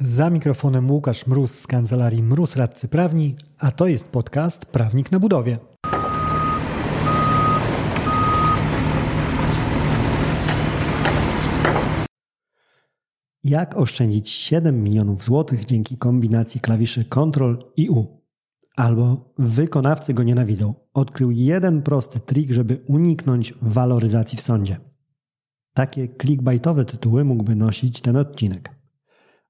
Za mikrofonem Łukasz Mróz z kancelarii Mróz Radcy Prawni, a to jest podcast Prawnik na Budowie. Jak oszczędzić 7 milionów złotych dzięki kombinacji klawiszy Ctrl i U? Albo wykonawcy go nienawidzą. Odkrył jeden prosty trik, żeby uniknąć waloryzacji w sądzie. Takie clickbaitowe tytuły mógłby nosić ten odcinek.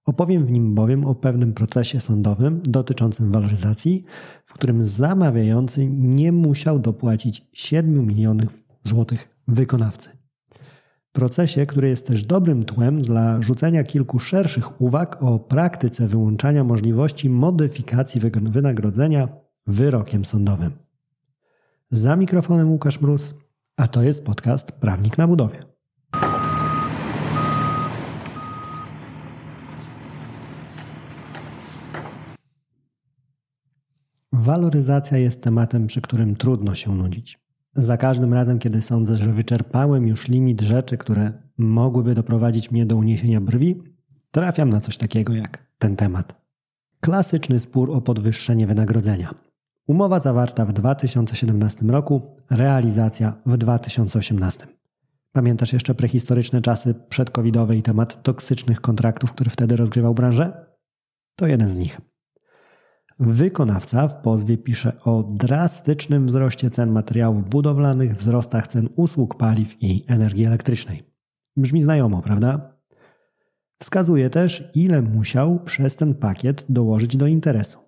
Opowiem w nim bowiem o pewnym procesie sądowym dotyczącym waloryzacji, w którym zamawiający nie musiał dopłacić 7 milionów złotych wykonawcy. Procesie, który jest też dobrym tłem dla rzucenia kilku szerszych uwag o praktyce wyłączania możliwości modyfikacji wynagrodzenia wyrokiem sądowym. Za mikrofonem Łukasz Mróz, a to jest podcast Prawnik na Budowie. Waloryzacja jest tematem, przy którym trudno się nudzić. Za każdym razem, kiedy sądzę, że wyczerpałem już limit rzeczy, które mogłyby doprowadzić mnie do uniesienia brwi, trafiam na coś takiego jak ten temat. Klasyczny spór o podwyższenie wynagrodzenia. Umowa zawarta w 2017 roku, realizacja w 2018. Pamiętasz jeszcze prehistoryczne czasy przedcovidowe i temat toksycznych kontraktów, który wtedy rozgrywał branżę? To jeden z nich. Wykonawca w pozwie pisze o drastycznym wzroście cen materiałów budowlanych, wzrostach cen usług paliw i energii elektrycznej. Brzmi znajomo, prawda? Wskazuje też, ile musiał przez ten pakiet dołożyć do interesu.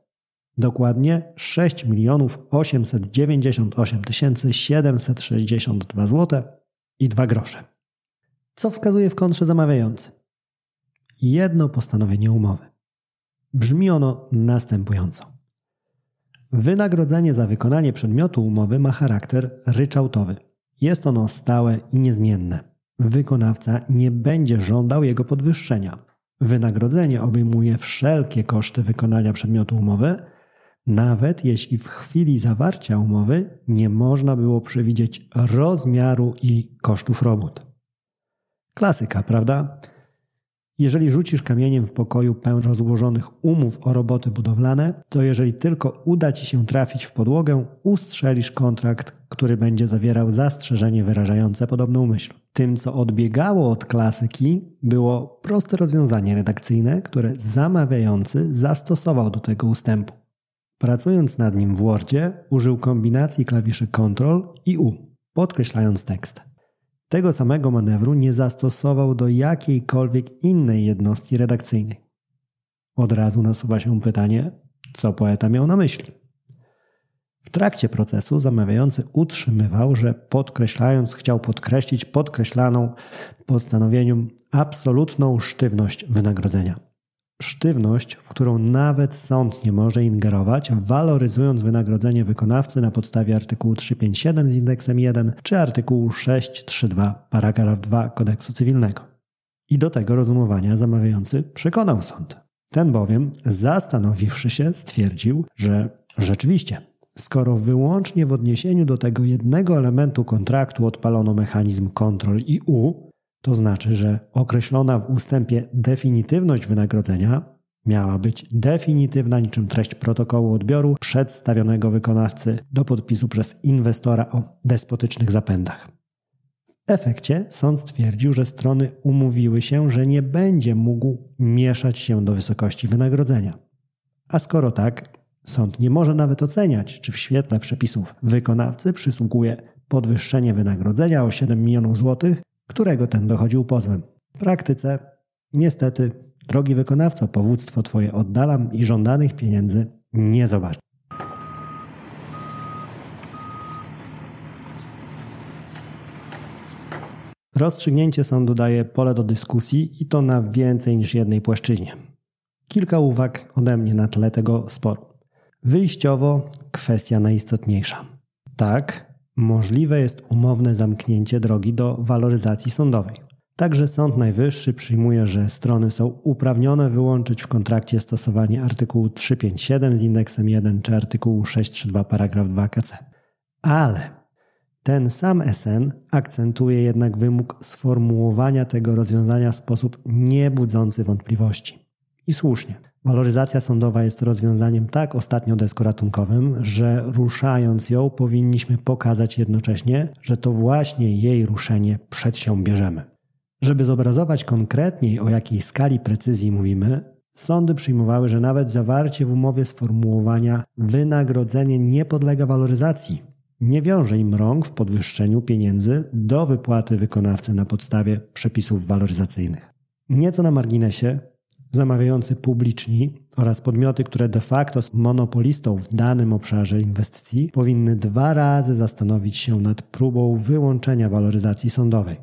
Dokładnie 6 milionów 898 762 zł i 2 grosze. Co wskazuje w kontrze zamawiający? Jedno postanowienie umowy. Brzmi ono następująco. Wynagrodzenie za wykonanie przedmiotu umowy ma charakter ryczałtowy. Jest ono stałe i niezmienne. Wykonawca nie będzie żądał jego podwyższenia. Wynagrodzenie obejmuje wszelkie koszty wykonania przedmiotu umowy, nawet jeśli w chwili zawarcia umowy nie można było przewidzieć rozmiaru i kosztów robót. Klasyka, prawda? Jeżeli rzucisz kamieniem w pokoju pełen rozłożonych umów o roboty budowlane, to jeżeli tylko uda ci się trafić w podłogę, ustrzelisz kontrakt, który będzie zawierał zastrzeżenie wyrażające podobną myśl. Tym, co odbiegało od klasyki, było proste rozwiązanie redakcyjne, które zamawiający zastosował do tego ustępu. Pracując nad nim w Wordzie, użył kombinacji klawiszy Ctrl i U, podkreślając tekst. Tego samego manewru nie zastosował do jakiejkolwiek innej jednostki redakcyjnej. Od razu nasuwa się pytanie, co poeta miał na myśli. W trakcie procesu zamawiający utrzymywał, że podkreślając chciał podkreślić podkreślaną postanowieniu absolutną sztywność wynagrodzenia sztywność, w którą nawet sąd nie może ingerować, waloryzując wynagrodzenie wykonawcy na podstawie artykułu 357 z indeksem 1 czy artykułu 632 paragraf 2 kodeksu cywilnego. I do tego rozumowania zamawiający przekonał sąd. Ten bowiem, zastanowiwszy się, stwierdził, że rzeczywiście, skoro wyłącznie w odniesieniu do tego jednego elementu kontraktu odpalono mechanizm kontrol i U, to znaczy, że określona w ustępie definitywność wynagrodzenia miała być definitywna niczym treść protokołu odbioru przedstawionego wykonawcy do podpisu przez inwestora o despotycznych zapędach. W efekcie sąd stwierdził, że strony umówiły się, że nie będzie mógł mieszać się do wysokości wynagrodzenia. A skoro tak, sąd nie może nawet oceniać, czy w świetle przepisów wykonawcy przysługuje podwyższenie wynagrodzenia o 7 milionów złotych, którego ten dochodził pozwem. W praktyce, niestety, drogi wykonawco, powództwo Twoje oddalam i żądanych pieniędzy nie zobaczy. Rozstrzygnięcie sądu daje pole do dyskusji i to na więcej niż jednej płaszczyźnie. Kilka uwag ode mnie na tle tego sporu. Wyjściowo kwestia najistotniejsza. Tak, możliwe jest umowne zamknięcie drogi do waloryzacji sądowej. Także Sąd Najwyższy przyjmuje, że strony są uprawnione wyłączyć w kontrakcie stosowanie artykułu 357 z indeksem 1 czy artykułu 632 paragraf 2 KC. Ale ten sam SN akcentuje jednak wymóg sformułowania tego rozwiązania w sposób niebudzący wątpliwości. I słusznie. Waloryzacja sądowa jest rozwiązaniem tak ostatnio deskoratunkowym, że ruszając ją powinniśmy pokazać jednocześnie, że to właśnie jej ruszenie przedsiębierzemy. Żeby zobrazować konkretniej o jakiej skali precyzji mówimy, sądy przyjmowały, że nawet zawarcie w umowie sformułowania wynagrodzenie nie podlega waloryzacji nie wiąże im rąk w podwyższeniu pieniędzy do wypłaty wykonawcy na podstawie przepisów waloryzacyjnych. Nieco na marginesie, zamawiający publiczni oraz podmioty, które de facto są monopolistą w danym obszarze inwestycji, powinny dwa razy zastanowić się nad próbą wyłączenia waloryzacji sądowej.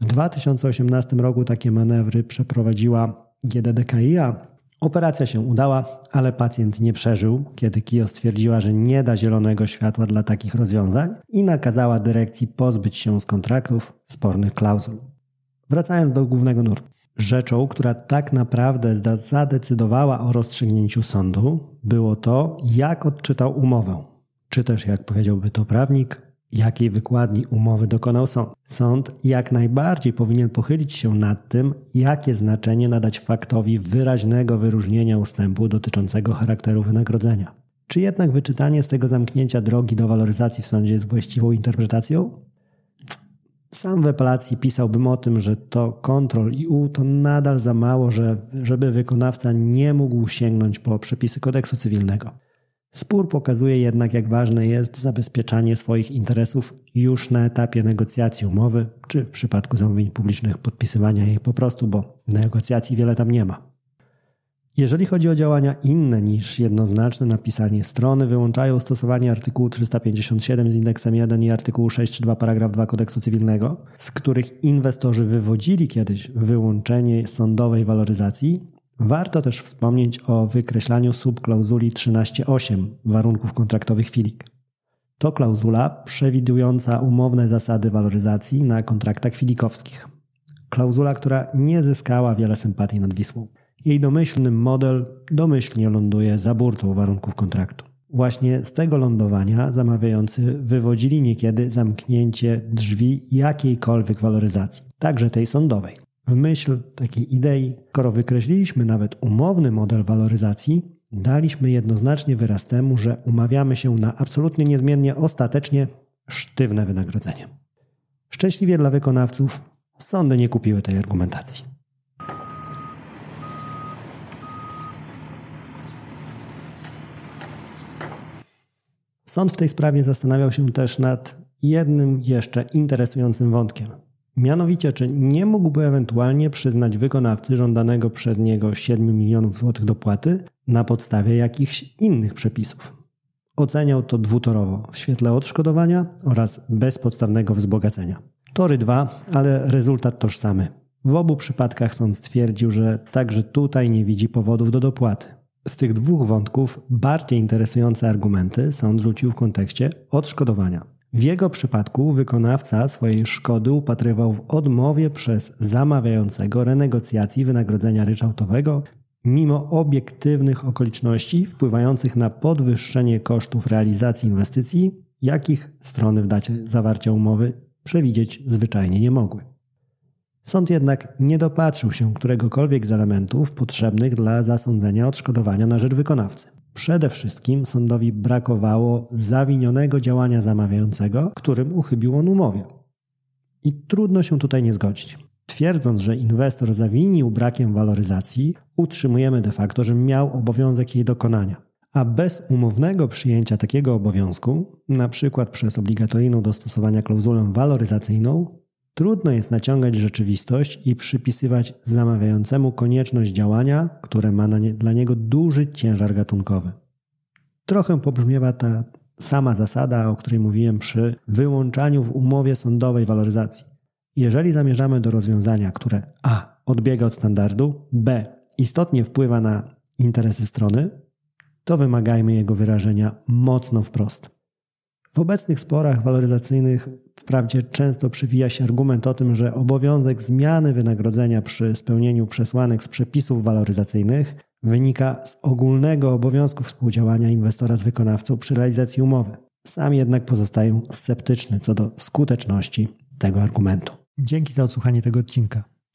W 2018 roku takie manewry przeprowadziła GDDKiA. Operacja się udała, ale pacjent nie przeżył, kiedy KIO stwierdziła, że nie da zielonego światła dla takich rozwiązań i nakazała dyrekcji pozbyć się z kontraktów spornych klauzul. Wracając do głównego nurtu. Rzeczą, która tak naprawdę zadecydowała o rozstrzygnięciu sądu, było to, jak odczytał umowę. Czy też, jak powiedziałby to prawnik, jakiej wykładni umowy dokonał sąd. Sąd jak najbardziej powinien pochylić się nad tym, jakie znaczenie nadać faktowi wyraźnego wyróżnienia ustępu dotyczącego charakteru wynagrodzenia. Czy jednak wyczytanie z tego zamknięcia drogi do waloryzacji w sądzie jest właściwą interpretacją? Sam w apelacji pisałbym o tym, że to kontrol i U to nadal za mało, że, żeby wykonawca nie mógł sięgnąć po przepisy kodeksu cywilnego. Spór pokazuje jednak, jak ważne jest zabezpieczanie swoich interesów już na etapie negocjacji umowy, czy w przypadku zamówień publicznych podpisywania jej po prostu, bo negocjacji wiele tam nie ma. Jeżeli chodzi o działania inne niż jednoznaczne napisanie strony, wyłączają stosowanie artykułu 357 z indeksem 1 i artykułu 632 paragraf 2 kodeksu cywilnego, z których inwestorzy wywodzili kiedyś wyłączenie sądowej waloryzacji, warto też wspomnieć o wykreślaniu subklauzuli 13.8 warunków kontraktowych FILIK. To klauzula przewidująca umowne zasady waloryzacji na kontraktach filikowskich. Klauzula, która nie zyskała wiele sympatii nad Wisłą. Jej domyślny model domyślnie ląduje za burtą warunków kontraktu. Właśnie z tego lądowania zamawiający wywodzili niekiedy zamknięcie drzwi jakiejkolwiek waloryzacji, także tej sądowej. W myśl takiej idei, skoro wykreśliliśmy nawet umowny model waloryzacji, daliśmy jednoznacznie wyraz temu, że umawiamy się na absolutnie niezmiennie ostatecznie sztywne wynagrodzenie. Szczęśliwie dla wykonawców, sądy nie kupiły tej argumentacji. Sąd w tej sprawie zastanawiał się też nad jednym jeszcze interesującym wątkiem. Mianowicie, czy nie mógłby ewentualnie przyznać wykonawcy żądanego przez niego 7 milionów złotych dopłaty na podstawie jakichś innych przepisów. Oceniał to dwutorowo w świetle odszkodowania oraz bezpodstawnego wzbogacenia. Tory dwa, ale rezultat tożsamy. W obu przypadkach sąd stwierdził, że także tutaj nie widzi powodów do dopłaty. Z tych dwóch wątków bardziej interesujące argumenty sąd rzucił w kontekście odszkodowania. W jego przypadku wykonawca swojej szkody upatrywał w odmowie przez zamawiającego renegocjacji wynagrodzenia ryczałtowego mimo obiektywnych okoliczności wpływających na podwyższenie kosztów realizacji inwestycji, jakich strony w dacie zawarcia umowy przewidzieć zwyczajnie nie mogły. Sąd jednak nie dopatrzył się któregokolwiek z elementów potrzebnych dla zasądzenia odszkodowania na rzecz wykonawcy. Przede wszystkim sądowi brakowało zawinionego działania zamawiającego, którym uchybił on umowie. I trudno się tutaj nie zgodzić. Twierdząc, że inwestor zawinił brakiem waloryzacji, utrzymujemy de facto, że miał obowiązek jej dokonania. A bez umownego przyjęcia takiego obowiązku, na przykład przez obligatoryjną do stosowania klauzulę waloryzacyjną, Trudno jest naciągać rzeczywistość i przypisywać zamawiającemu konieczność działania, które ma nie, dla niego duży ciężar gatunkowy. Trochę pobrzmiewa ta sama zasada, o której mówiłem przy wyłączaniu w umowie sądowej waloryzacji. Jeżeli zamierzamy do rozwiązania, które a. odbiega od standardu, b. istotnie wpływa na interesy strony, to wymagajmy jego wyrażenia mocno wprost. W obecnych sporach waloryzacyjnych wprawdzie często przywija się argument o tym, że obowiązek zmiany wynagrodzenia przy spełnieniu przesłanek z przepisów waloryzacyjnych wynika z ogólnego obowiązku współdziałania inwestora z wykonawcą przy realizacji umowy. Sam jednak pozostaję sceptyczny co do skuteczności tego argumentu. Dzięki za odsłuchanie tego odcinka.